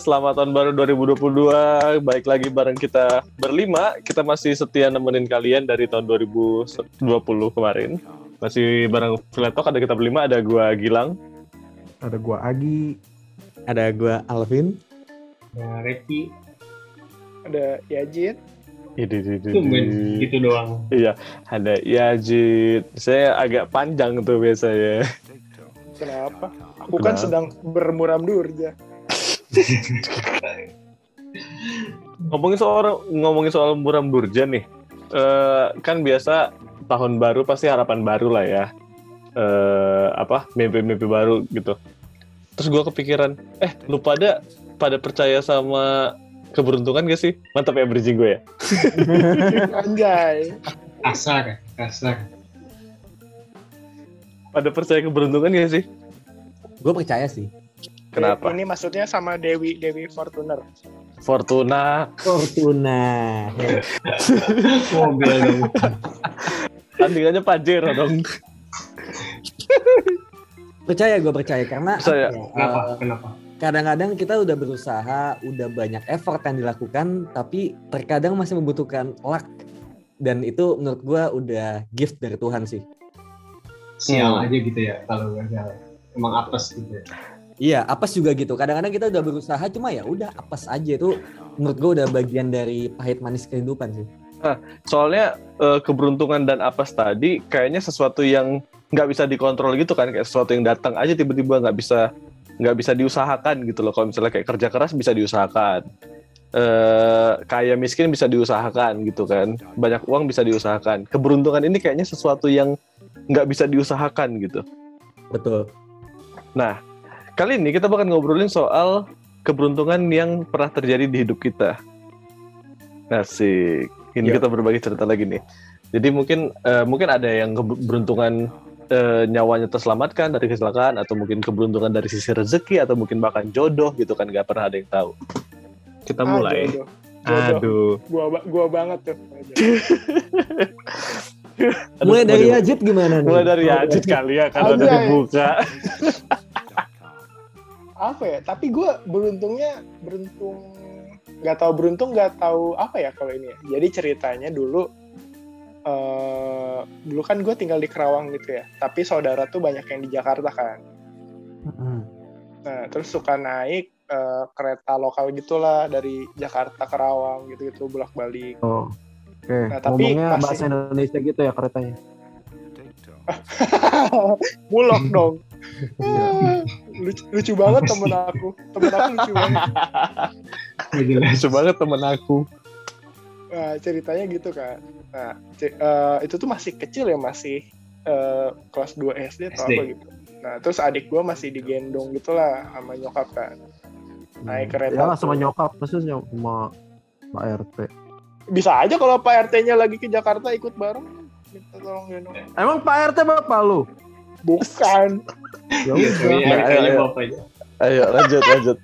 selamat tahun baru 2022. Baik lagi bareng kita berlima. Kita masih setia nemenin kalian dari tahun 2020 kemarin. Masih bareng Filetok, ada kita berlima, ada gua Gilang. Ada gua Agi. Ada gua Alvin. Ada Reki. Ada Yajit. Tumben gitu doang. Iya, ada Yajit. Saya agak panjang tuh biasanya. Kenapa? Aku kan sedang bermuram durja. Ngomongin soal ngomongin soal muram durja nih. Eh, kan biasa tahun baru pasti harapan baru lah ya. Eh, apa mimpi-mimpi baru gitu. Terus gue kepikiran, eh lu pada pada percaya sama keberuntungan gak sih? Mantap ya bridging gue ya. Anjay. Kasar, kasar. Pada percaya keberuntungan gak sih? Gue percaya sih. Kenapa? Ini maksudnya sama Dewi Dewi Fortuner. Fortuna, Fortuna. Mobil dong. tandingannya Pajero dong. percaya gue percaya karena Percaya. apa ya, Kenapa? eh, Kenapa? kadang-kadang kita udah berusaha, udah banyak effort yang dilakukan, tapi terkadang masih membutuhkan luck. Dan itu menurut gue udah gift dari Tuhan sih. Sial Hmm. aja gitu ya kalau nggak salah. Emang apes gitu ya. Iya, apes juga gitu. Kadang-kadang kita udah berusaha, cuma ya udah apes aja itu. Menurut gue udah bagian dari pahit manis kehidupan sih. Soalnya eh, keberuntungan dan apes tadi kayaknya sesuatu yang nggak bisa dikontrol gitu kan, kayak sesuatu yang datang aja tiba-tiba nggak bisa nggak bisa diusahakan gitu loh. Kalau misalnya kayak kerja keras bisa diusahakan, eh kaya miskin bisa diusahakan gitu kan, banyak uang bisa diusahakan. Keberuntungan ini kayaknya sesuatu yang nggak bisa diusahakan gitu. Betul. Kali ini kita bakal ngobrolin soal keberuntungan yang pernah terjadi di hidup kita. Asik. Ini Ya. kita berbagi cerita lagi nih. Jadi mungkin eh, mungkin ada yang keberuntungan eh, nyawanya terselamatkan dari kecelakaan atau mungkin keberuntungan dari sisi rezeki atau mungkin bahkan jodoh gitu kan nggak pernah ada yang tahu. Kita mulai. Aduh, Jodoh. Aduh. Gua ba- gua banget tuh. Aduh, Mulai dari. Ajit gimana nih? Mulai dari Ajit kali ya karena udah Anjay. dibuka. Apa ya? Tapi gua beruntungnya beruntung nggak tahu beruntung nggak tahu apa ya kalau ini ya. Jadi ceritanya dulu eh dulu kan gue tinggal di Kerawang gitu ya. Tapi saudara tuh banyak yang di Jakarta kan. Nah, terus suka naik eh, kereta lokal gitulah dari Jakarta ke Kerawang gitu-gitu bolak-balik. Oh. Oke, Nah, tapi ngomongnya masih- bahasa Indonesia gitu ya keretanya. Bulog dong. Ah, lucu, lucu banget temen aku. Temen aku lucu banget. Jelas. Lucu banget temen aku. Nah, ceritanya gitu kan. Nah, eh, itu tuh masih kecil ya, masih eh, kelas 2 SD atau SD. apa gitu. Nah, terus adik gua masih digendong gitulah sama nyokap kan. Naik kereta. Ya sama nyokap, maksudnya sama Pak RT. Bisa aja kalau Pak RT-nya lagi ke Jakarta ikut bareng. Minta tolong gendong. Emang Pak RT bapak lu? Bukan. Ya udah. Nah, RT-nya ayo, ayo. Ayo lanjut lanjut.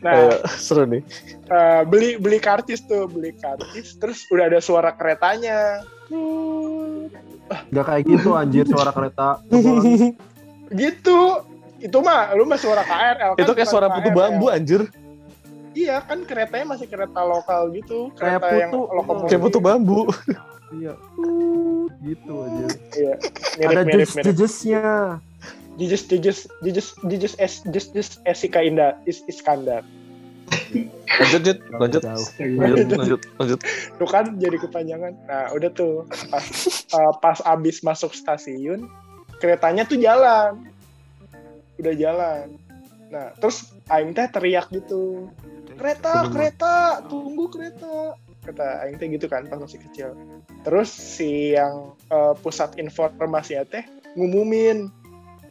Nah, Ayo seru nih. eh, beli beli karcis tuh, beli karcis. Terus udah ada suara keretanya. Gak kayak gitu anjir suara kereta. Gitu. Itu mah, lu mah suara KRL kan. Itu kayak suara putu KRL. bambu anjir. Iya kan keretanya masih kereta lokal gitu, Kayak kereta yang putu. lokomotif. Kayak putu bambu. Iya. Gitu aja. Iya. Ada Mirip mirip mirip. jejes-jejesnya. Jijes jijes jijes jijes es jijes jijes Esika Indah is Iskandar. Lanjut lanjut lanjut. Lanjut lanjut lanjut. Tuh kan jadi kepanjangan. Nah udah tuh pas eh, pas abis masuk stasiun keretanya tuh jalan, udah jalan. Nah terus Aing teh teriak gitu, kereta Tunggu. kereta tunggu kereta kata Aing teh gitu kan pas masih kecil. Terus si yang eh, pusat informasinya teh ngumumin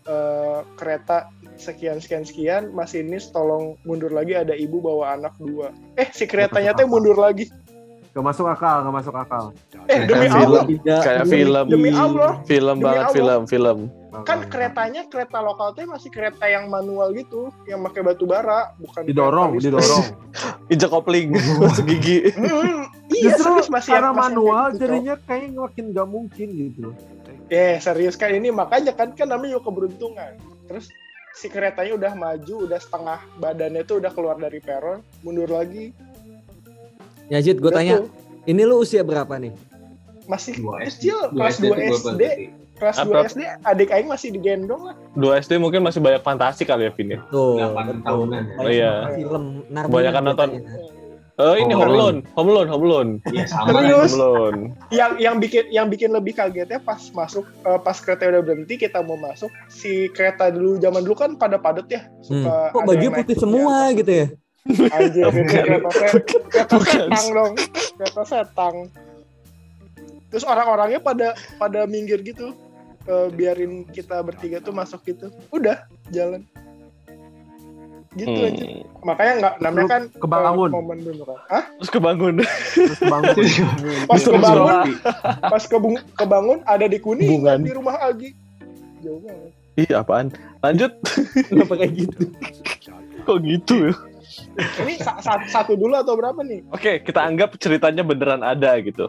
eh, kereta sekian sekian sekian masinis tolong mundur lagi ada ibu bawa anak dua. Eh si keretanya teh mundur lagi. Gak masuk akal, gak masuk akal. Eh demi Kayak Allah film. Kayak demi- film. demi Allah Film Demi banget Allah. film film. Kan keretanya kereta lokal teh masih kereta yang manual gitu yang pakai batu bara bukan Didorong, didorong. Injak kopling masuk gigi. Iya Justru serius masih karena masih manual kayak gitu, jadinya kayaknya makin gak mungkin gitu eh serius kan ini makanya kan kan namanya juga keberuntungan terus si keretanya udah maju, udah setengah badannya tuh udah keluar dari peron, mundur lagi. Ya Jit, gue tanya, tuh, ini lu usia berapa nih? masih Dua kecil, Dua kelas 2 tuh gua SD. Kelas Apa? 2 SD, adik aing masih digendong lah. Dua SD mungkin masih banyak fantasi kali ya Vin ya. Tuh, tahunan ya. Kayak Iya. Film Narnia Kebanyakan nonton. biasanya. Eh ini Oh, Home Alone, Home Alone, Home Alone, Iya sama. Serius? Home Alone. Yang yang bikin yang bikin lebih kagetnya pas masuk eh, pas kereta udah berhenti kita mau masuk si kereta dulu zaman dulu kan pada padet ya Hmm. suka Kok ada baju putih semua atas. gitu ya? Anjir, kereta kereta setang dong. Kereta setang. Terus orang-orangnya pada pada minggir gitu. Eh, biarin kita bertiga tuh masuk gitu. Udah, jalan. Gitu Hmm. aja. Makanya nggak namanya kan kebangun. eh, momen dulu kan. Hah? Terus kebangun. Terus bangun. Pas kebangun, pas kebung- kebangun ada di kuning Bungan. di rumah Agi. Jauh banget. Ih apaan? Lanjut. Kenapa kayak gitu? Kok gitu ya? Ini sa- sa- satu dulu atau berapa nih? Oke, kita anggap ceritanya beneran ada gitu.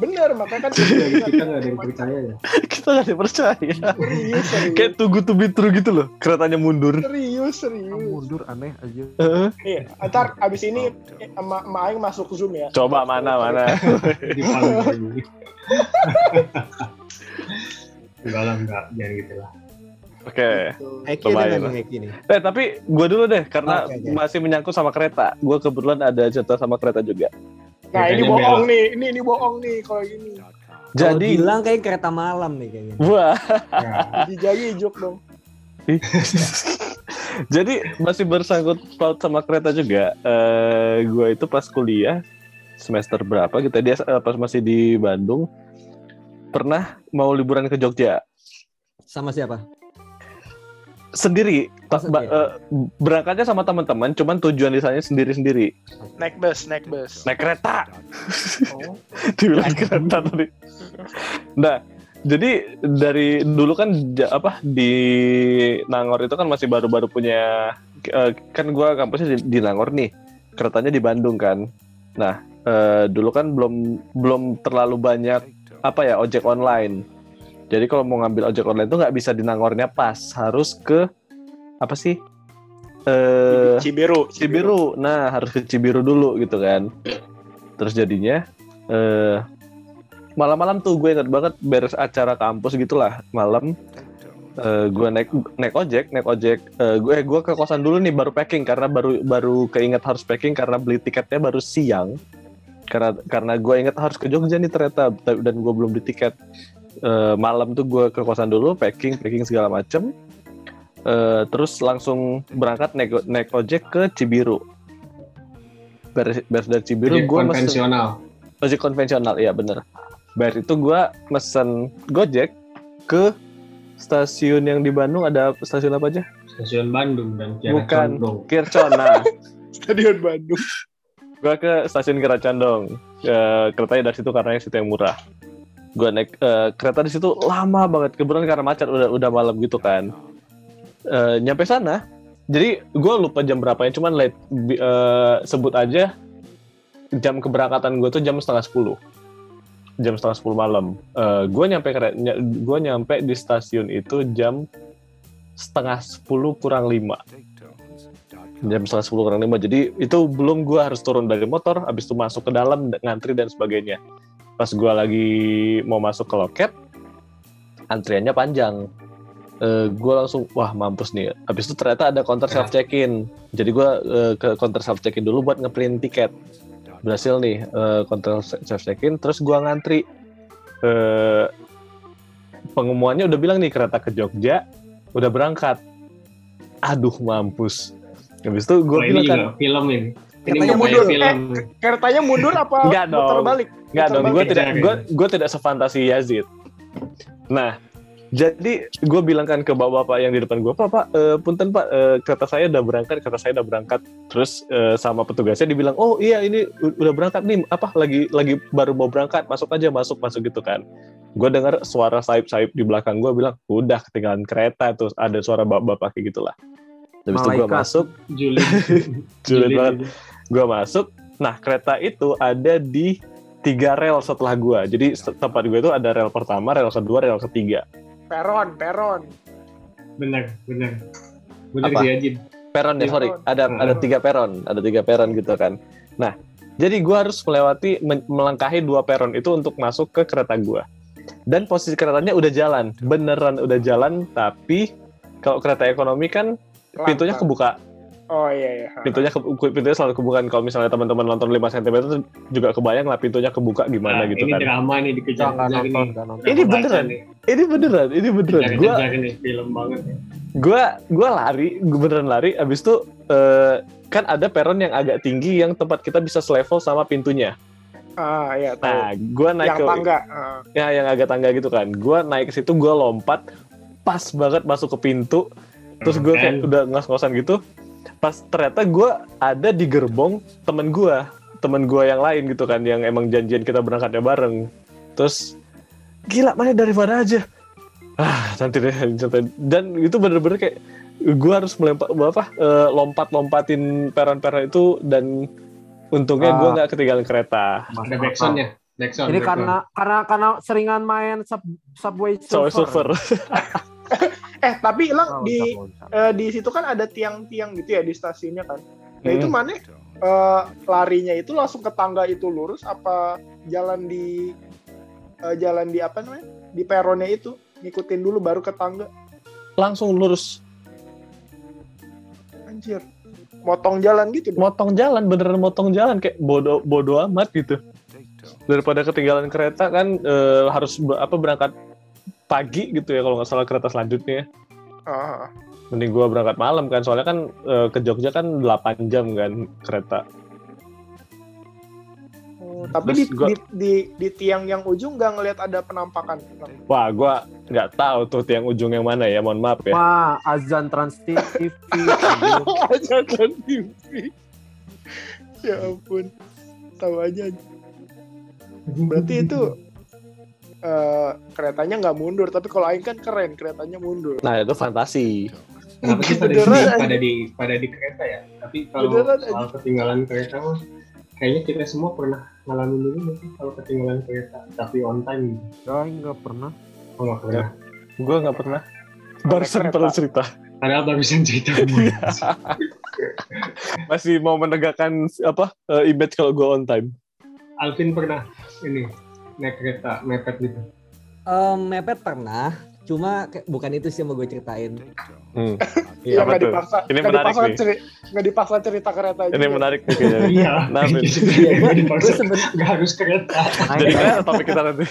Bener, makanya kan Jadi kita nggak ada yang percaya ya. kita gak ada yang percaya. serius, serius. Kayak tunggu to be true gitu loh. Keretanya mundur. Serius, Ah, serius. mundur aneh aja. Heeh. Iya, ntar abis ini sama sama Aing masuk Zoom ya. Coba mana mana. Di paling. Enggak lah, enggak. Jangan gitu lah. Oke. Eki ada nih Eki nih. Eh tapi gue dulu deh karena Oke, oke. masih menyangkut sama kereta. Gue kebetulan ada cerita sama kereta juga. Nah ini bohong nih, ini ini bohong nih kalau gini. Kalau Jadi, bilang kayak kereta malam nih kayaknya. wah. Ya, Dijagi juk dong. Jadi masih bersangkut paut sama kereta juga. Eh gue itu pas kuliah semester berapa gitu dia eh, pas masih di Bandung pernah mau liburan ke Jogja Sama siapa? Sendiri. Oh, sendiri. eh, berangkatnya sama teman-teman cuman tujuan di sana sendiri-sendiri. Naik bus, naik bus. naik kereta. Oh. dibilang kereta tadi. Nah jadi dari dulu kan apa di Nangor itu kan masih baru-baru punya eh, kan gua kampusnya di, di Nangor nih. Keretanya di Bandung kan. Nah eh, dulu kan belum belum terlalu banyak apa ya ojek online jadi kalau mau ngambil ojek online itu nggak bisa di Nangornya pas harus ke apa sih eh Cibiru, Cibiru. Nah, harus ke Cibiru dulu gitu kan. Terus jadinya eh malam-malam tuh gue inget banget beres acara kampus gitulah malam eh gue naik naik ojek naik ojek eh, gue eh, gue ke kosan dulu nih baru packing karena baru baru keinget harus packing karena beli tiketnya baru siang karena karena gue inget harus ke Jogja nih ternyata dan gue belum beli tiket Eh, malam tuh gue ke kosan dulu packing packing segala macem Eh, terus langsung berangkat naik naik ojek ke Cibiru. Beres, beres dari Cibiru gue mesen konvensional. ojek konvensional, iya bener. Beres itu gue mesen Gojek ke stasiun yang di Bandung ada stasiun apa aja? Stasiun Bandung dan Kiara Bukan. Kircona. Stadion Bandung. gue ke stasiun Kiara Condong. Eh, keretanya dari situ karena yang situ yang murah. Gue naik eh, kereta di situ lama banget. Kebetulan karena macet udah udah malam gitu kan. Eh, nyampe sana, jadi gue lupa jam berapanya, cuman late bi- eh, sebut aja jam keberangkatan gue tuh jam setengah sepuluh, jam setengah sepuluh malam. gue nyampe gue nyampe di stasiun itu jam setengah sepuluh kurang lima. Jam setengah sepuluh kurang lima. Jadi itu belum gue harus turun dari motor habis itu masuk ke dalam ngantri dan sebagainya pas gue lagi mau masuk ke loket antriannya panjang. Gue langsung wah mampus nih. Habis itu ternyata ada counter self check in jadi gue ke counter self check in dulu buat ngeprint tiket. Berhasil nih eh, counter self check in terus gue ngantri. Eh, pengumumannya udah bilang nih kereta ke Jogja udah berangkat. Aduh mampus. Habis itu gue bilang kan film ini. Nggak mundur. film. Keretanya mundur apa Enggak muter dong. balik? Nggak Muter dong, gue balik. tidak gue gue tidak sefantasi Yazid. Nah, jadi gue bilang kan ke bapak-bapak yang di depan gue, Pak, Pak, eh, punten Pak, eh, kereta saya udah berangkat, kereta saya udah berangkat. Terus eh, sama petugasnya dibilang, oh iya ini udah berangkat nih, apa lagi lagi baru mau berangkat, masuk aja, masuk, masuk gitu kan. Gue dengar suara sayup-sayup di belakang gue bilang, udah ketinggalan kereta, terus ada suara bapak-bapak kayak gitulah. Habis itu gue masuk, Juli. Julid banget. Gue masuk nah kereta itu ada di tiga rel setelah gue jadi se- tempat gue itu ada rel pertama rel kedua rel ketiga Peron, peron. Benar, benar. Bener Apa? sih Ajin. peron ya Iya. sorry ada Hmm. ada tiga peron ada tiga peron gitu kan nah jadi gua harus melewati melangkahi dua peron itu untuk masuk ke kereta gua dan posisi keretanya udah jalan beneran udah jalan tapi kalau kereta ekonomi kan pintunya kebuka Oh iya iya. pintunya ke, pintunya selalu kebuka kalau misalnya teman-teman nonton 5 cm itu juga kebayang lah pintunya kebuka gimana Nah, gitu ini kan drama nih dikejar-kejar nonton, nih. jangan nonton. Ini beneran. ini beneran ini beneran gua Dikejar-kejar nih film banget. ya. gua gua lari gua beneran lari abis itu eh, kan ada peron yang agak tinggi yang tempat kita bisa selevel sama pintunya Ah iya tahu. nah gua naik yang ke tangga. Ah. ya yang agak tangga gitu kan gua naik ke situ gua lompat pas banget masuk ke pintu terus gue kayak Hmm, udah ngos-ngosan gitu pas ternyata gua ada di gerbong temen gua temen gua yang lain gitu kan yang emang janjian kita berangkatnya bareng terus gila mana dari mana aja ah nanti deh dan itu bener-bener kayak gua harus melempar apa eh, lompat-lompatin peron-peron itu dan untungnya gua Ah. nggak ketinggalan kereta Ada backsoundnya. Backsound. Ini backsound. karena karena karena seringan main sub, Subway Surfer. surfer Eh tapi hilang Oh, di eh, di situ kan ada tiang-tiang gitu ya di stasiunnya kan. Nah itu Hmm. mana eh, larinya itu langsung ke tangga itu lurus apa jalan di eh, jalan di apa namanya di peronnya itu ngikutin dulu baru ke tangga. langsung lurus Anjir, motong jalan gitu. dong. motong jalan beneran motong jalan kayak bodoh bodoh amat gitu daripada ketinggalan kereta kan eh, harus apa berangkat pagi gitu ya kalau nggak salah kereta selanjutnya Ah. mending gua berangkat malam kan soalnya kan eh, ke Jogja kan 8 jam kan kereta Oh, tapi di, gua- di, di di tiang yang ujung nggak ngelihat ada penampakan. wah gua nggak tahu tuh tiang ujung yang mana ya mohon maaf ya Wah, azan Trans TV. aja kan TV. Ya ampun, tahu aja. Berarti itu eh, keretanya nggak mundur, tapi kalau Aing kan keren, keretanya mundur. nah itu fantasi Kenapa sih pada di, pada di pada di kereta ya? Tapi kalau soal ketinggalan kereta mah kayaknya kita semua pernah ngalamin dulu nggak sih kalau ketinggalan kereta tapi on time. Ya, nggak pernah. Oh nggak pernah. gua nggak pernah barusan pernah cerita Padahal barusan cerita. masih mau menegakkan apa eh, image kalau gua on time Alvin pernah ini naik kereta mepet gitu. Em, mepet pernah, cuma bukan itu sih yang mau gue ceritain. Hmm. Iya nggak dipaksa, Ini nggak menarik dipaksa nih. ceri- nggak dipaksa cerita kereta ini juga. menarik nih kayaknya Iya. Nah. Iya, Nggak dipaksa. Gue seben- Nggak harus kereta. jadi Naik, kan topik kita nanti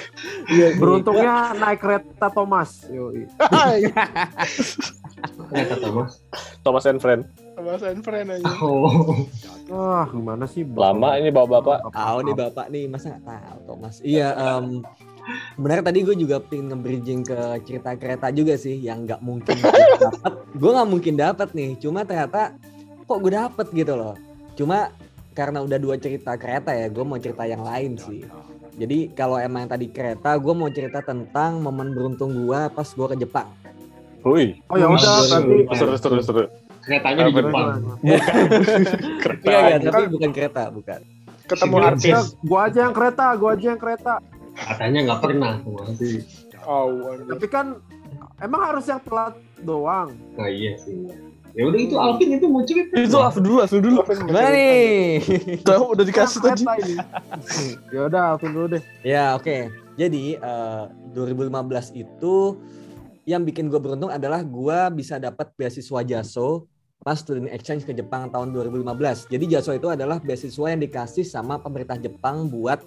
iya, beruntungnya naik kereta Thomas. Yoi. Kereta Thomas. Thomas and Friend Mas and friend aja. Oh. Wah, gimana sih? lama ini bapak-bapak Tahu nih bapak nih, masa nggak tahu Thomas? Iya, em sebenarnya tadi gue juga pengen nge-bridging ke cerita kereta juga sih, yang nggak mungkin dapat. Gue nggak mungkin dapat nih, cuma ternyata kok gue dapet gitu loh. Cuma karena udah dua cerita kereta ya, gue mau cerita yang lain sih. Jadi kalau emang yang tadi kereta, gue mau cerita tentang momen beruntung gue pas gue ke Jepang. Wih, Oh ya udah, berarti seru seru seru. Keretanya di Jepang. Kereta. Iya, iya, tapi bukan kereta, bukan. Ketemu Si artis. Ya, gua aja yang kereta, gua aja yang kereta. Katanya nggak pernah. Oh, anjir. Tapi kan emang harus yang telat doang. Nah iya sih. Ya udah itu Alvin itu mau cerita. Itu Af dulu, Af dulu. Gimana nih? Tahu udah dikasih tadi. Ya udah, Alvin dulu deh. Ya oke. Jadi eh, 2015 itu yang bikin gue beruntung adalah gue bisa dapat beasiswa JASO pas student exchange ke Jepang tahun 2015. Jadi JASO itu adalah beasiswa yang dikasih sama pemerintah Jepang buat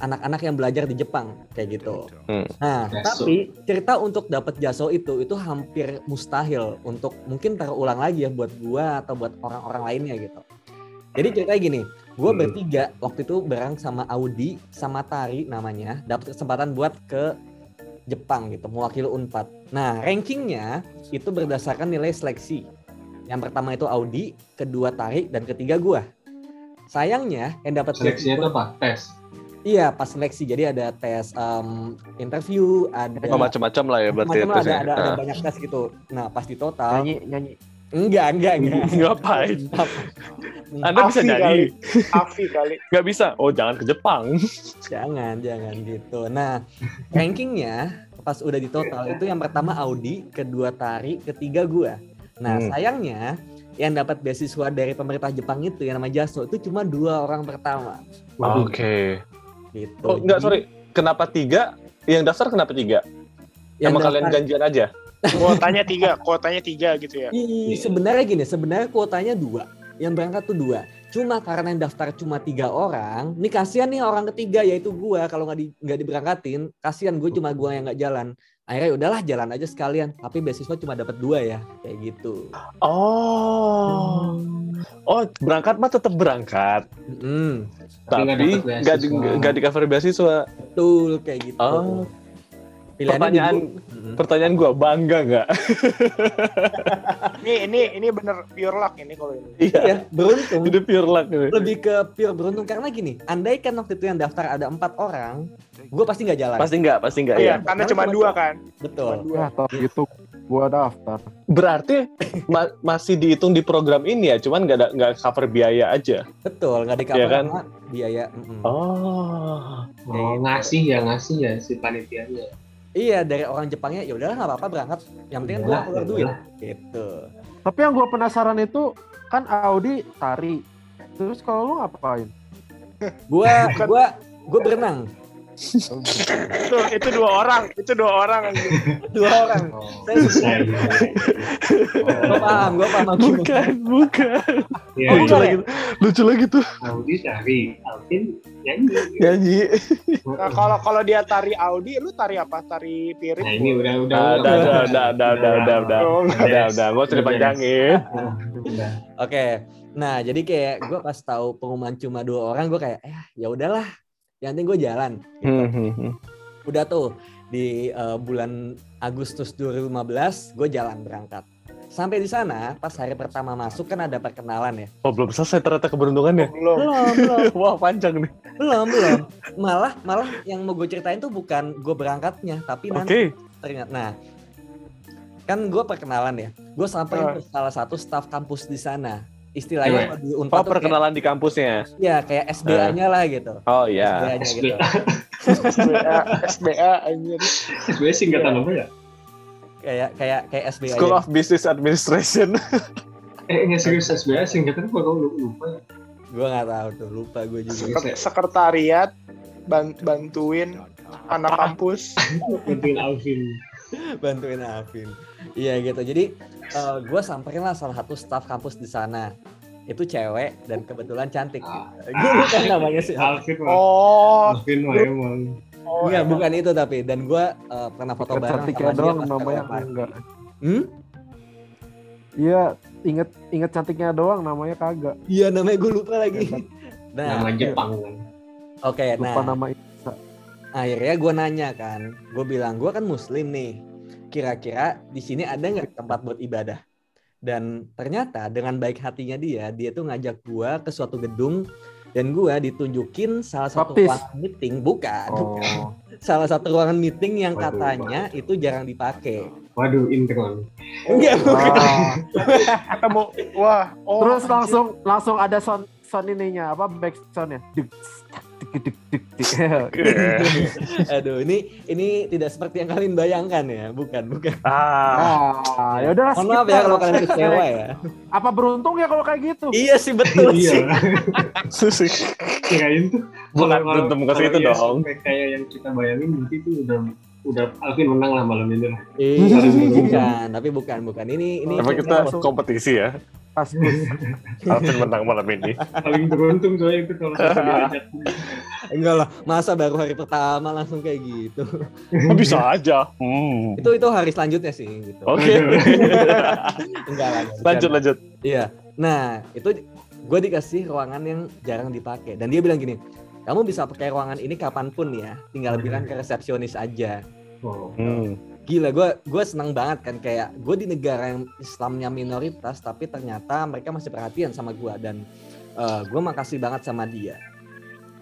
anak-anak yang belajar di Jepang kayak gitu. Hmm. Nah, JASO. tapi cerita untuk dapat JASO itu itu hampir mustahil untuk mungkin terulang lagi ya buat gua atau buat orang-orang lainnya gitu. Jadi ceritanya gini, gue Hmm. bertiga waktu itu bareng sama Audi sama Tari namanya dapat kesempatan buat ke Jepang gitu mewakili Unpad. Nah rankingnya itu berdasarkan nilai seleksi. Yang pertama itu Audi, kedua Tari, dan ketiga gua. Sayangnya yang dapat Seleksinya itu apa? Tes. Iya pas seleksi jadi ada tes em, interview, ada Oh, macam-macam lah ya berarti itu. ada, ada, ada banyak tes gitu. Nah pas di total Nyanyi, nyanyi. enggak enggak enggak. Ngapain? Anda bisa Afi nyanyi? kali. Afi kali. Nggak bisa. Oh, jangan ke Jepang. Jangan, jangan gitu. Nah, rankingnya pas udah di total itu yang pertama Audi, kedua Tari, ketiga gua. Nah Hmm. sayangnya yang dapat beasiswa dari pemerintah Jepang itu yang nama Jaso itu cuma dua orang pertama. Oke. Gitu. Oh enggak sorry. Kenapa tiga? Yang daftar kenapa tiga? yang Emang kalian janjian aja? Kuotanya tiga, kuotanya tiga gitu ya. Ih, sebenarnya gini, sebenarnya kuotanya dua. Yang berangkat tuh dua. Cuma karena yang daftar cuma tiga orang, nih kasihan nih orang ketiga yaitu gua kalau nggak di, nggak diberangkatin, kasihan gue cuma gua yang nggak jalan. Akhirnya ya udahlah jalan aja sekalian. Tapi beasiswa cuma dapat dua ya, kayak gitu. Oh. Oh, berangkat mah tetap berangkat, Mm, Tapi nggak di beasiswa. nggak di cover beasiswa. betul kayak gitu. Oh. Pilihannya Pertanyaan di- Mm. pertanyaan gua bangga nggak? Ini ini ini bener pure luck ini kalau ini. Iya. Iya, beruntung. Itu pure luck ini. Lebih ke pure beruntung karena gini, andai kan waktu itu yang daftar ada empat orang, gue pasti nggak jalan. Pasti nggak, pasti nggak Iya, ya. karena Karena cuma dua kan. Betul. Cuma dua. Ya, tapi itu gua daftar. Berarti ma- masih dihitung di program ini ya, cuman nggak ada nggak cover biaya aja. Betul, nggak di Iya kan? sama biaya. mm-mm. Oh. Oh, ngasih ya ngasih ya si panitianya. Iya dari orang Jepangnya ya udahlah nggak apa-apa berangkat. Yang penting kan gue Iyalah, keluar ya duit. udahlah. Gitu. Tapi yang gua penasaran itu kan Audi tari. Terus kalau lu ngapain? Gua gua gua berenang. Itu itu dua orang, itu dua orang. Dua orang. Oh. Saya gitu. gua paham, gua paham. Bukan, bukan. Ya, Oh, Lucu bukan lagi, lucu lagi tuh Audi cari, Alvin nyanyi. nyanyi. Nah, kalau kalau dia tari Audi, lu tari apa? Tari piring? Nah ini udah udah Udah, udah, udah, udah, udah, udah, udah, udah. Oh, Udah, udah, nggak usah dipanjangin. Udah. Oke. Nah, jadi kayak gua pas tahu pengumuman cuma dua orang, gua kayak eh ya udahlah. Yang penting gue jalan. Hmm, hmm, hmm. Udah tuh di eh, bulan Agustus 2015 gue jalan berangkat. Sampai di sana pas hari pertama masuk kan ada perkenalan ya. Oh belum selesai ternyata keberuntungannya. Belum. Belum, belum. Wah panjang nih. belum belum malah malah yang mau gue ceritain tuh bukan gue berangkatnya tapi Oke. nanti ternyata nah kan gue perkenalan ya gue sampai ke salah satu staf kampus di sana istilahnya di Unpad Oh tuh kayak, perkenalan di kampusnya. ya kayak SBA-nya lah gitu Oh iya. SBA-nya gitu SBA, SBA anjir. Sebenarnya singkatan apa ya? kayak kayak kayak SBA School of Business Administration. Eh nggak serius SBA singkatan apa kau lupa ya? gue nggak tahu tuh lupa gue juga? Sekretariat ban- bantuin anak kampus. Bantuin Alvin. bantuin Alvin iya gitu jadi gue samperin lah salah satu staf kampus di sana itu cewek dan kebetulan cantik Ah. gue lupa namanya sih Alvin mah. Oh, Alvin mah emang. oh Enggak, emang. bukan itu tapi dan gue pernah foto bareng Cantiknya sama dia doang namanya enggak. Hmm? Iya, inget inget cantiknya doang namanya kagak. Iya namanya gue lupa lagi. Nah, Nama Jepang kan. oke, nah Lupa nama itu. akhirnya gue nanya kan, gue bilang gue kan muslim nih, kira-kira di sini ada nggak tempat buat ibadah? Dan ternyata dengan baik hatinya dia, dia tuh ngajak gue ke suatu gedung dan gue ditunjukin salah satu Baptis. ruangan meeting, bukan, bukan. Oh. salah satu ruangan meeting yang Waduh, katanya itu jarang dipakai. Waduh, intron. Enggak, bukan. Wah. ketemu wah oh Terus anjir. langsung langsung ada sound sound ininya apa back soundnya. Dik, dik. Aduh, ini ini tidak seperti yang kalian bayangkan ya, bukan, bukan. ah. Ah, ya udahlah. Mohon maaf ya kalau kalian kecewa ya. Apa beruntung ya kalau kayak gitu? Iya sih betul sih. Iya. Kirain tuh. Bukan beruntung ke kalau situ iya dong. Kayak yang kita bayangin berarti itu udah udah Alvin menang lah malam ini lah. Iya, bukan, tapi bukan, bukan. Ini ini Emang kita langsung- kompetisi ya. Pas. Alvin menang malam ini. Paling beruntung soalnya itu kalau diajak. enggak lah, masa baru hari pertama langsung kayak gitu. Oh, bisa aja. Hmm. Itu itu hari selanjutnya sih gitu. Oke. Enggak lah. lanjut lanjut. Iya. Nah, itu gue dikasih ruangan yang jarang dipakai dan dia bilang gini, kamu bisa pakai ruangan ini kapan pun ya, tinggal bilang ke resepsionis aja. Oh. Hmm. Gila, gue gue senang banget kan kayak gue di negara yang Islamnya minoritas, tapi ternyata mereka masih perhatian sama gue dan gue makasih banget sama dia.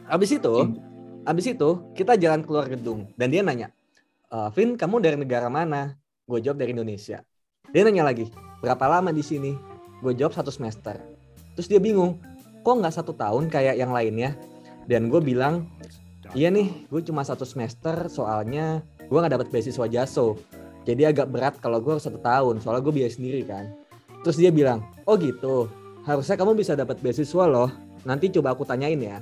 Abis itu, abis itu kita jalan keluar gedung dan dia nanya, "E, Vin kamu dari negara mana? Gue jawab dari Indonesia. Dia nanya lagi, berapa lama di sini? Gue jawab satu semester. Terus dia bingung, kok nggak satu tahun kayak yang lainnya? Dan gue bilang, iya nih, gue cuma satu semester soalnya gue nggak dapat beasiswa jaso jadi agak berat kalau gue harus satu tahun soalnya gue biaya sendiri kan Terus dia bilang, oh gitu, harusnya kamu bisa dapat beasiswa loh. Nanti coba aku tanyain ya.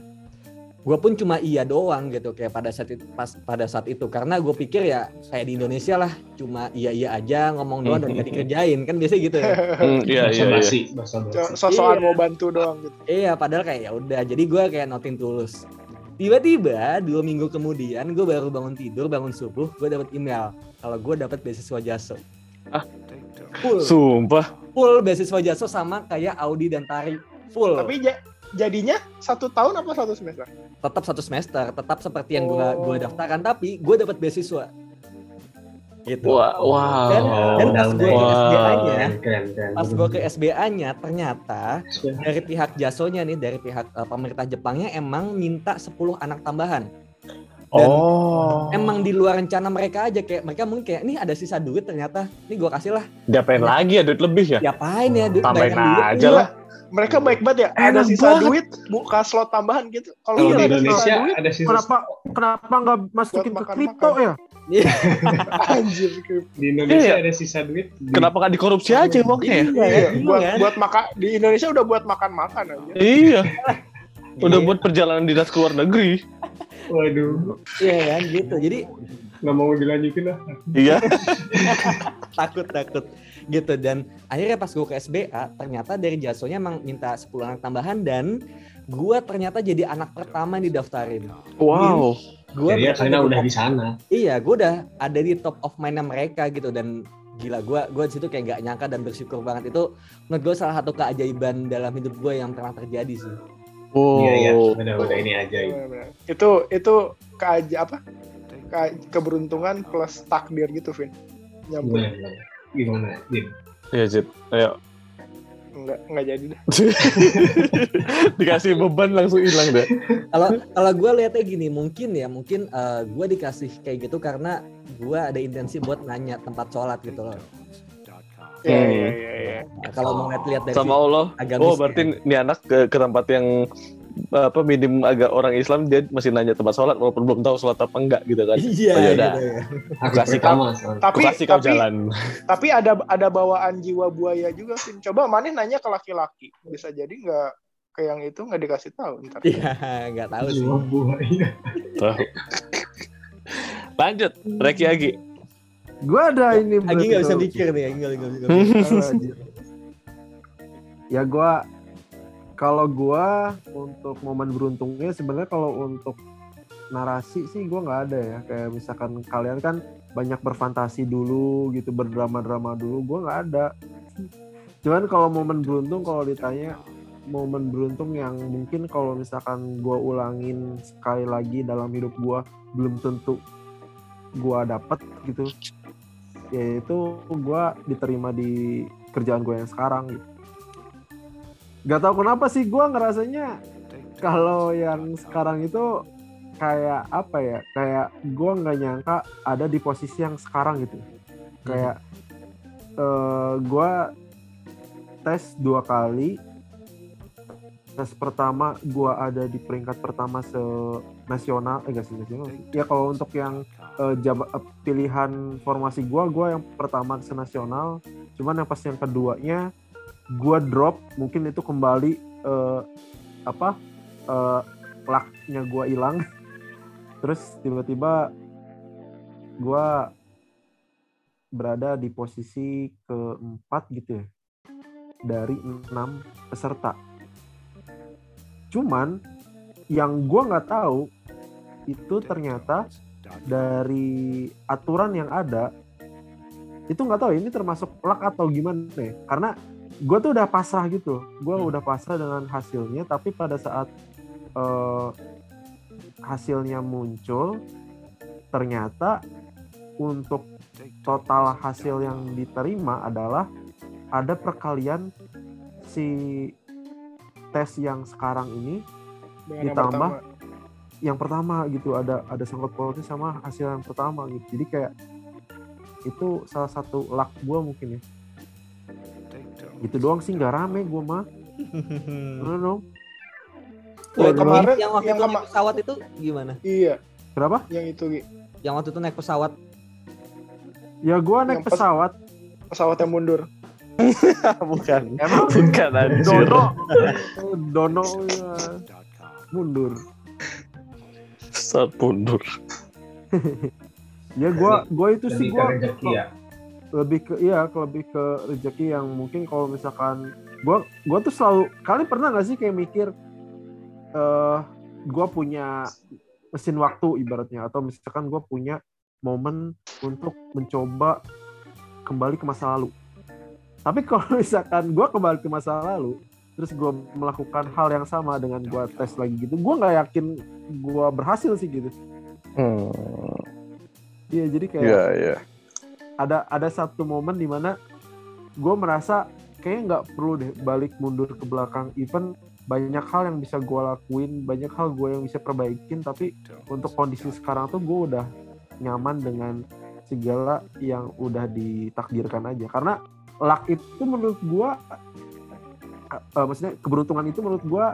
Gue pun cuma iya doang gitu kayak pada saat itu, pas pada saat itu karena gue pikir ya kayak di Indonesia lah cuma iya iya aja ngomong doang dan gak dikerjain kan biasanya gitu ya. Hmm, iya iya iya. sosokan Iya. mau bantu doang gitu Iya, padahal kayak ya udah. Jadi gue kayak notin tulus. Tiba-tiba dua minggu kemudian gue baru bangun tidur, bangun subuh, gue dapat email kalau gue dapat beasiswa Jaso. Ah. full, Sumpah. full beasiswa Jaso sama kayak Audi dan Tari, full. tapi ja- jadinya satu tahun apa satu semester tetap satu semester, tetap seperti yang gue Oh. gue daftarkan, tapi gue dapat beasiswa. Gitu. Wah, wow. Dan- dan pas udah, gue udah. ke SBA-nya, pas gue ke SBA-nya ternyata dari pihak Jasonya nih, dari pihak eh, pemerintah Jepangnya emang minta 10 anak tambahan. Dan oh. emang di luar rencana mereka aja kayak mereka mungkin kayak nih ada sisa duit ternyata nih gua kasih lah diapain lagi ya duit lebih ya? diapain ya duit Tambahin duit aja lah. Mereka baik banget ya ada sisa banget. duit buka slot tambahan gitu kalau di ada sisa Indonesia duit ada sisa Kenapa kenapa nggak masukin ke kripto ya? anjir di Indonesia Iya. ada sisa duit. di- Kenapa nggak dikorupsi aja uangnya ya? iya Iya, kan? buat Iya buat makan di Indonesia udah buat makan makan aja Iya. Udah Iya. buat perjalanan dinas ke luar negeri. Waduh, iya kan gitu jadi nggak mau dilanjutin lah. Iya. takut takut gitu dan akhirnya pas gua ke SBA ternyata dari jasonya emang minta 10 anak tambahan dan gua ternyata jadi anak pertama yang didaftarin Wow. Jadi ya karena udah di sana. iya gua udah ada di top of mind mereka gitu dan gila gua gua di situ kayak nggak nyangka dan bersyukur banget itu menurut gue salah satu keajaiban dalam hidup gue yang pernah terjadi sih Oh. Iya iya, benar-benar ini aja. Benar-benar. itu itu keaja apa keberuntungan plus takdir gitu Vin nyambung Gimana gimana? Gimana? Din? Iya, Jit. Ayo. enggak enggak jadi dah Dikasih beban langsung hilang deh. kalau kalau gue lihatnya gini mungkin ya mungkin gue dikasih kayak gitu karena gue ada intensi buat nanya tempat sholat gitu loh Iya Hmm. iya iya iya. Nah, kalau mau lihat dari Sama Allah. agamis Oh, berarti ini anak ke, ke tempat yang apa minim agak orang Islam dia masih nanya tempat sholat walaupun belum tahu sholat apa enggak gitu kan. iya Oh, yaudah. gitu ya. Hari Kasih pertama soalnya. Tapi Aku kasih kau tapi jalan. tapi ada ada bawaan jiwa buaya juga Vin. Coba maneh nanya ke laki-laki. Bisa jadi nggak ke yang itu nggak dikasih tahu ntar. iya nggak tahu sih Jiwa buaya. Tahu. Lanjut, Reki Agi. Gue ada ini. Agi nggak bisa mikir nih Agi nggak bisa mikir. ya gue kalau gue untuk momen beruntungnya sebenarnya kalau untuk narasi sih gue nggak ada ya kayak misalkan kalian kan banyak berfantasi dulu gitu berdrama-drama dulu gue nggak ada cuman kalau momen beruntung kalau ditanya momen beruntung yang mungkin kalau misalkan gue ulangin sekali lagi dalam hidup gue belum tentu gue dapet gitu yaitu gue diterima di kerjaan gue yang sekarang gitu. Gak tau kenapa sih gue ngerasanya kalau yang sekarang itu kayak apa ya kayak gue nggak nyangka ada di posisi yang sekarang gitu. Kayak eh gue tes dua kali. Tes pertama gue ada di peringkat pertama se nasional eh gak sih nasional ya kalau untuk yang eh, jaba- eh, pilihan formasi gue gue yang pertama se nasional cuman yang pas yang keduanya gue drop mungkin itu kembali eh, apa eh, lucknya gue hilang. Terus tiba-tiba gue berada di posisi keempat gitu ya dari enam peserta. Cuman yang gue nggak tahu itu ternyata dari aturan yang ada itu nggak tahu ini termasuk luck atau gimana ya? Karena gue tuh udah pasrah gitu. Gue udah pasrah dengan hasilnya tapi pada saat eh, hasilnya muncul ternyata untuk total hasil yang diterima adalah ada perkalian si tes yang sekarang ini Dengan yang Ditambah pertama. yang pertama gitu. Ada ada sangkut pautnya sama hasil yang pertama gitu. Jadi kayak itu salah satu luck gue mungkin ya gitu doang sih nggak rame gue mah. Know. Ya, Waduh, kemarin yang waktu yang itu naik pesawat itu gimana? Iya, kenapa? Yang itu Gi. yang waktu itu naik pesawat. Ya gue naik Yang pas- pesawat. pesawat yang mundur. bukan. Emang? Bukan anjir. Dono. Dono ya, mundur. saat mundur. Ya gua gua itu sih Lebih ke gua rezeki ya. Lebih ke iya ke- lebih ke rezeki yang mungkin kalau misalkan gua gua tuh selalu kalian pernah nggak sih kayak mikir eh gua punya mesin waktu ibaratnya atau misalkan gua punya momen untuk mencoba kembali ke masa lalu? Tapi kalau misalkan gua kembali ke masa lalu terus gua melakukan hal yang sama dengan gua tes lagi gitu gua nggak yakin gua berhasil sih gitu. Hmm, iya jadi kayak iya iya ada ada satu momen di mana gue merasa kayaknya nggak perlu deh balik mundur ke belakang. Even banyak hal yang bisa gue lakuin banyak hal gue yang bisa perbaikin tapi untuk kondisi sekarang tuh gue udah nyaman dengan segala yang udah ditakdirkan aja. Karena luck itu menurut gue eh, maksudnya keberuntungan itu menurut gue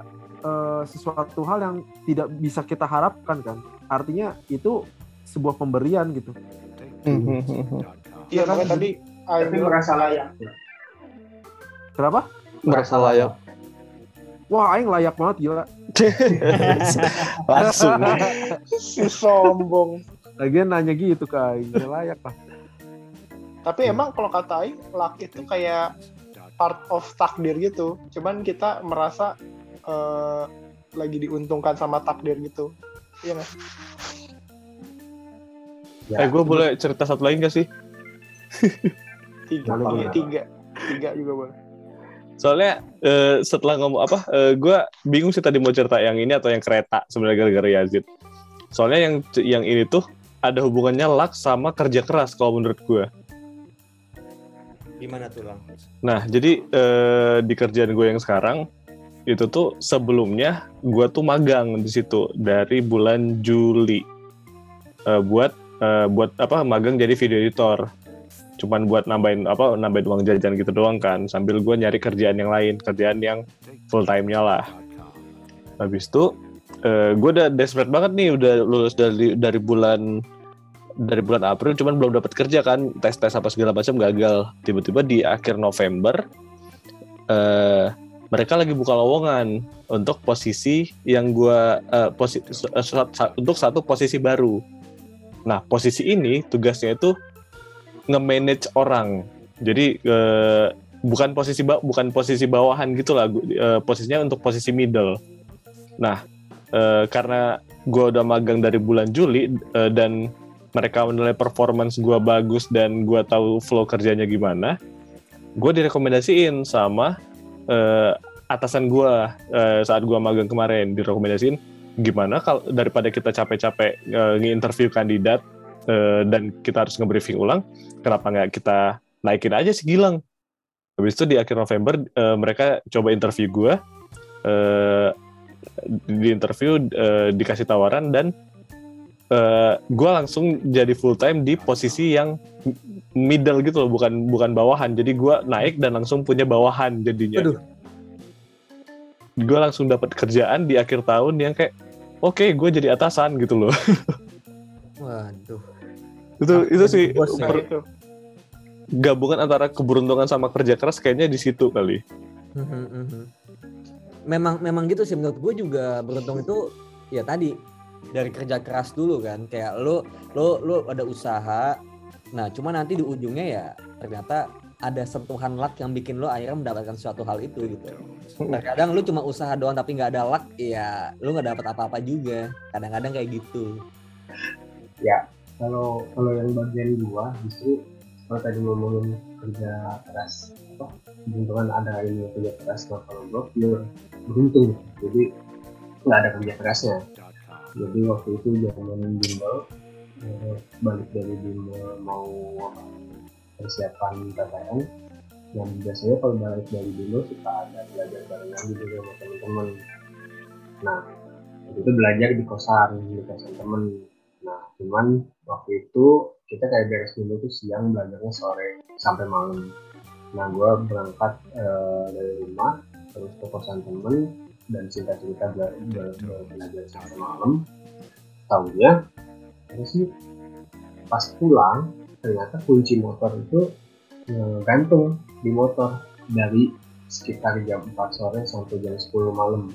eh, sesuatu hal yang tidak bisa kita harapkan kan. Artinya itu sebuah pemberian gitu Iya kan? makanya tadi Aing Tapi merasa layak. ya. kenapa merasa layak wah aing layak banget gila langsung si sombong. Lagian nanya gitu ke Aing, ya layak lah. Tapi emang kalau kata Aing, luck itu kayak part of takdir gitu. Cuman kita merasa eh, lagi diuntungkan sama takdir gitu. Iya nggak? Ya, eh gue boleh cerita satu lagi gak sih Tiga, Boleh, boleh. tiga, tiga juga boleh. soalnya eh, setelah ngomong apa gue bingung sih tadi mau cerita yang ini atau yang kereta sebenarnya gara-gara Yazid soalnya yang yang ini tuh ada hubungannya luck sama kerja keras kalau menurut gue Gimana tuh, Lang? Nah, jadi eh, di kerjaan gue yang sekarang itu tuh sebelumnya gue tuh magang di situ dari bulan Juli Eh, buat eh, buat apa magang jadi video editor. Cuman buat nambahin apa nambahin uang jajan gitu doang kan. Sambil gue nyari kerjaan yang lain, kerjaan yang full time-nya lah. Habis itu eh, gue udah desperate banget nih, udah lulus dari dari bulan dari bulan April cuman belum dapat kerja kan tes tes apa segala macam gagal tiba-tiba di akhir November eh mereka lagi buka lowongan untuk posisi yang gua eh, posi- sa- untuk satu posisi baru nah posisi ini tugasnya itu nge-manage orang. Jadi eh, bukan posisi bukan posisi bawahan gitu lah eh, posisinya untuk posisi middle. Nah eh, karena gua udah magang dari bulan Juli eh, dan mereka menilai performance gue bagus dan gue tahu flow kerjanya gimana, gue direkomendasiin sama eh, atasan gue eh, saat gue magang kemarin. Direkomendasiin gimana kalau daripada kita capek-capek eh, nge-interview kandidat eh, dan kita harus nge-briefing ulang, kenapa nggak kita naikin aja si Gilang? Habis itu di akhir November eh, mereka coba interview gue, eh, di interview eh, dikasih tawaran dan eh gue langsung jadi full time di posisi yang middle gitu loh, bukan bukan bawahan. Jadi gue naik dan langsung punya bawahan jadinya. Aduh. Gue langsung dapat kerjaan di akhir tahun yang kayak, oke, gue jadi atasan gitu loh. Waduh. Itu Ah, itu sih bos ya. Nah, per- itu. gabungan antara keberuntungan sama kerja keras kayaknya di situ kali. Mhm, mhm. Memang memang gitu sih menurut gue juga beruntung itu ya tadi dari kerja keras dulu kan kayak lo lo lo ada usaha nah cuma nanti di ujungnya ya ternyata ada sentuhan luck yang bikin lo akhirnya mendapatkan suatu hal itu gitu terkadang lo cuma usaha doang tapi nggak ada luck ya lo nggak dapat apa-apa juga kadang-kadang kayak gitu kalau kalau yang bagian gua justru kalau tadi ngomongin kerja keras apa keberuntungan ada ini kerja keras nah, kalau gua pure beruntung. Jadi nggak ada kerja kerasnya. Jadi waktu itu zaman bimbel eh, balik dari bimbel mau apa, persiapan PTN yang biasanya kalau balik dari bimbel suka ada belajar barengan gitu sama teman-teman. Nah itu belajar di kosan di kosan temen Nah, cuman waktu itu kita kayak beres dulu tuh siang belajarnya sore sampai malam. Nah, gue berangkat eh, dari rumah terus ke kosan temen dan cerita-cerita bela- bela- bela- belajar sampai malam. Tahunya terus sih pas pulang ternyata kunci motor itu eh, gantung di motor dari sekitar jam 4 sore sampai jam 10 malam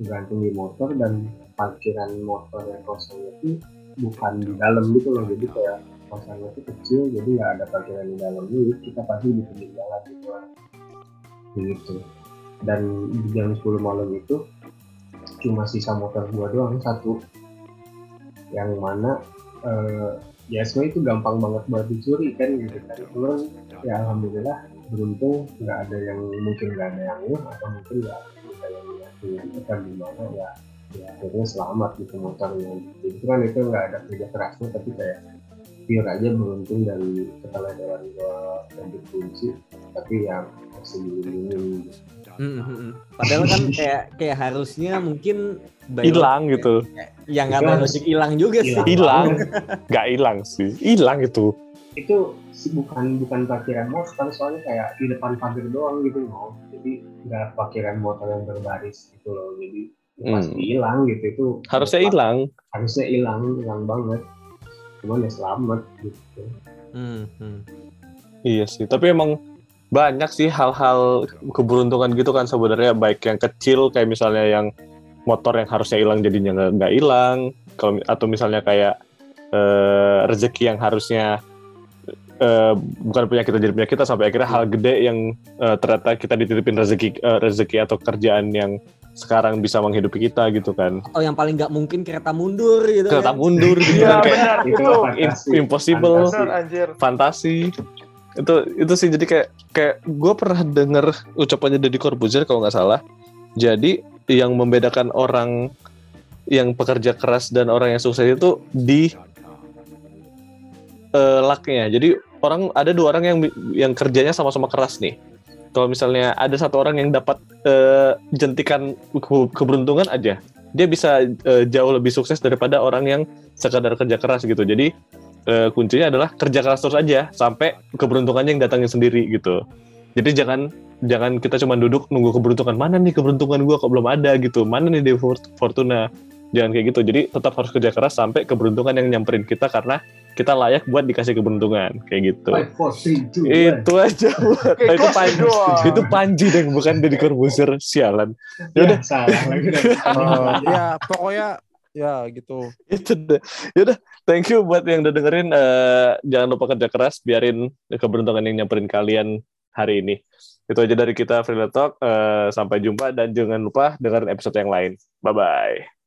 tergantung di motor dan parkiran motor yang kosong itu bukan di dalam gitu loh jadi kayak kosannya itu kecil jadi nggak ada parkiran di dalam. Jadi kita pasti di pinggir jalan gitu begitu. Dan di jam 10 malam itu cuma sisa motor gua doang satu. Yang mana eh, ya sebenarnya itu gampang banget buat dicuri kan gitu kan. Cuman ya alhamdulillah beruntung nggak ada yang mungkin nggak ada yang atau mungkin nggak ada yang nyakitin atau gimana ya ya akhirnya selamat gitu motornya jadi kan itu nggak ada kerja kerasnya tapi kayak pure aja beruntung dari keteledoran gua dan dikunci tapi yang masih dilindungi gitu. Mm, mm, mm. Padahal kan kayak kayak harusnya mungkin hilang gitu yang nggak Itu tahu harus- hilang juga sih. Hilang. nggak hilang sih hilang itu itu sih bukan bukan parkiran motor soalnya kayak di depan pagar doang gitu loh jadi nggak parkiran motor yang berbaris gitu loh jadi ya Hmm. Pasti hilang gitu itu harusnya hilang. harusnya hilang hilang banget. Cuman ya selamat gitu. Hmm, hmm. Iya sih, tapi emang banyak sih hal-hal keberuntungan gitu kan sebenarnya. Baik yang kecil kayak misalnya yang motor yang harusnya hilang jadinya nggak nggak hilang, kalau atau misalnya kayak eh, rezeki yang harusnya eh, bukan punya kita jadi punya kita sampai akhirnya hal gede yang eh, ternyata kita dititipin rezeki eh, rezeki atau kerjaan yang sekarang bisa menghidupi kita gitu kan. Atau yang paling nggak mungkin kereta mundur gitu. Kereta kan. mundur gitu kan kayak benar itu itu. fantasi. im- impossible. Fantasi. Anjir. fantasi itu itu sih jadi kayak kayak gue pernah denger ucapannya Deddy Corbuzier kalau nggak salah jadi yang membedakan orang yang pekerja keras dan orang yang sukses itu di eh, lucknya jadi orang ada dua orang yang yang kerjanya sama-sama keras nih kalau misalnya ada satu orang yang dapat eh, jentikan ke- keberuntungan aja dia bisa eh, jauh lebih sukses daripada orang yang sekadar kerja keras gitu jadi eh, kuncinya adalah kerja keras terus aja sampai keberuntungannya yang datangnya sendiri gitu. Jadi jangan jangan kita cuma duduk nunggu keberuntungan mana nih keberuntungan gua kok belum ada gitu. Mana nih Fort- Fortuna? Jangan kayak gitu. Jadi tetap harus kerja keras sampai keberuntungan yang nyamperin kita karena kita layak buat dikasih keberuntungan kayak gitu. Five, four, three, two, one. Itu aja. buat- Kayak itu panji. doang. Itu panji deh bukan Deddy Corbuzier sialan. ya, salah lagi dah. Oh, ya pokoknya ya gitu. itu deh. Yaudah, thank you buat yang udah dengerin. Eh, jangan lupa kerja keras, biarin keberuntungan yang nyamperin kalian hari ini. Itu aja dari kita Freelance Talk. Eh, sampai jumpa dan jangan lupa dengerin episode yang lain. Bye bye.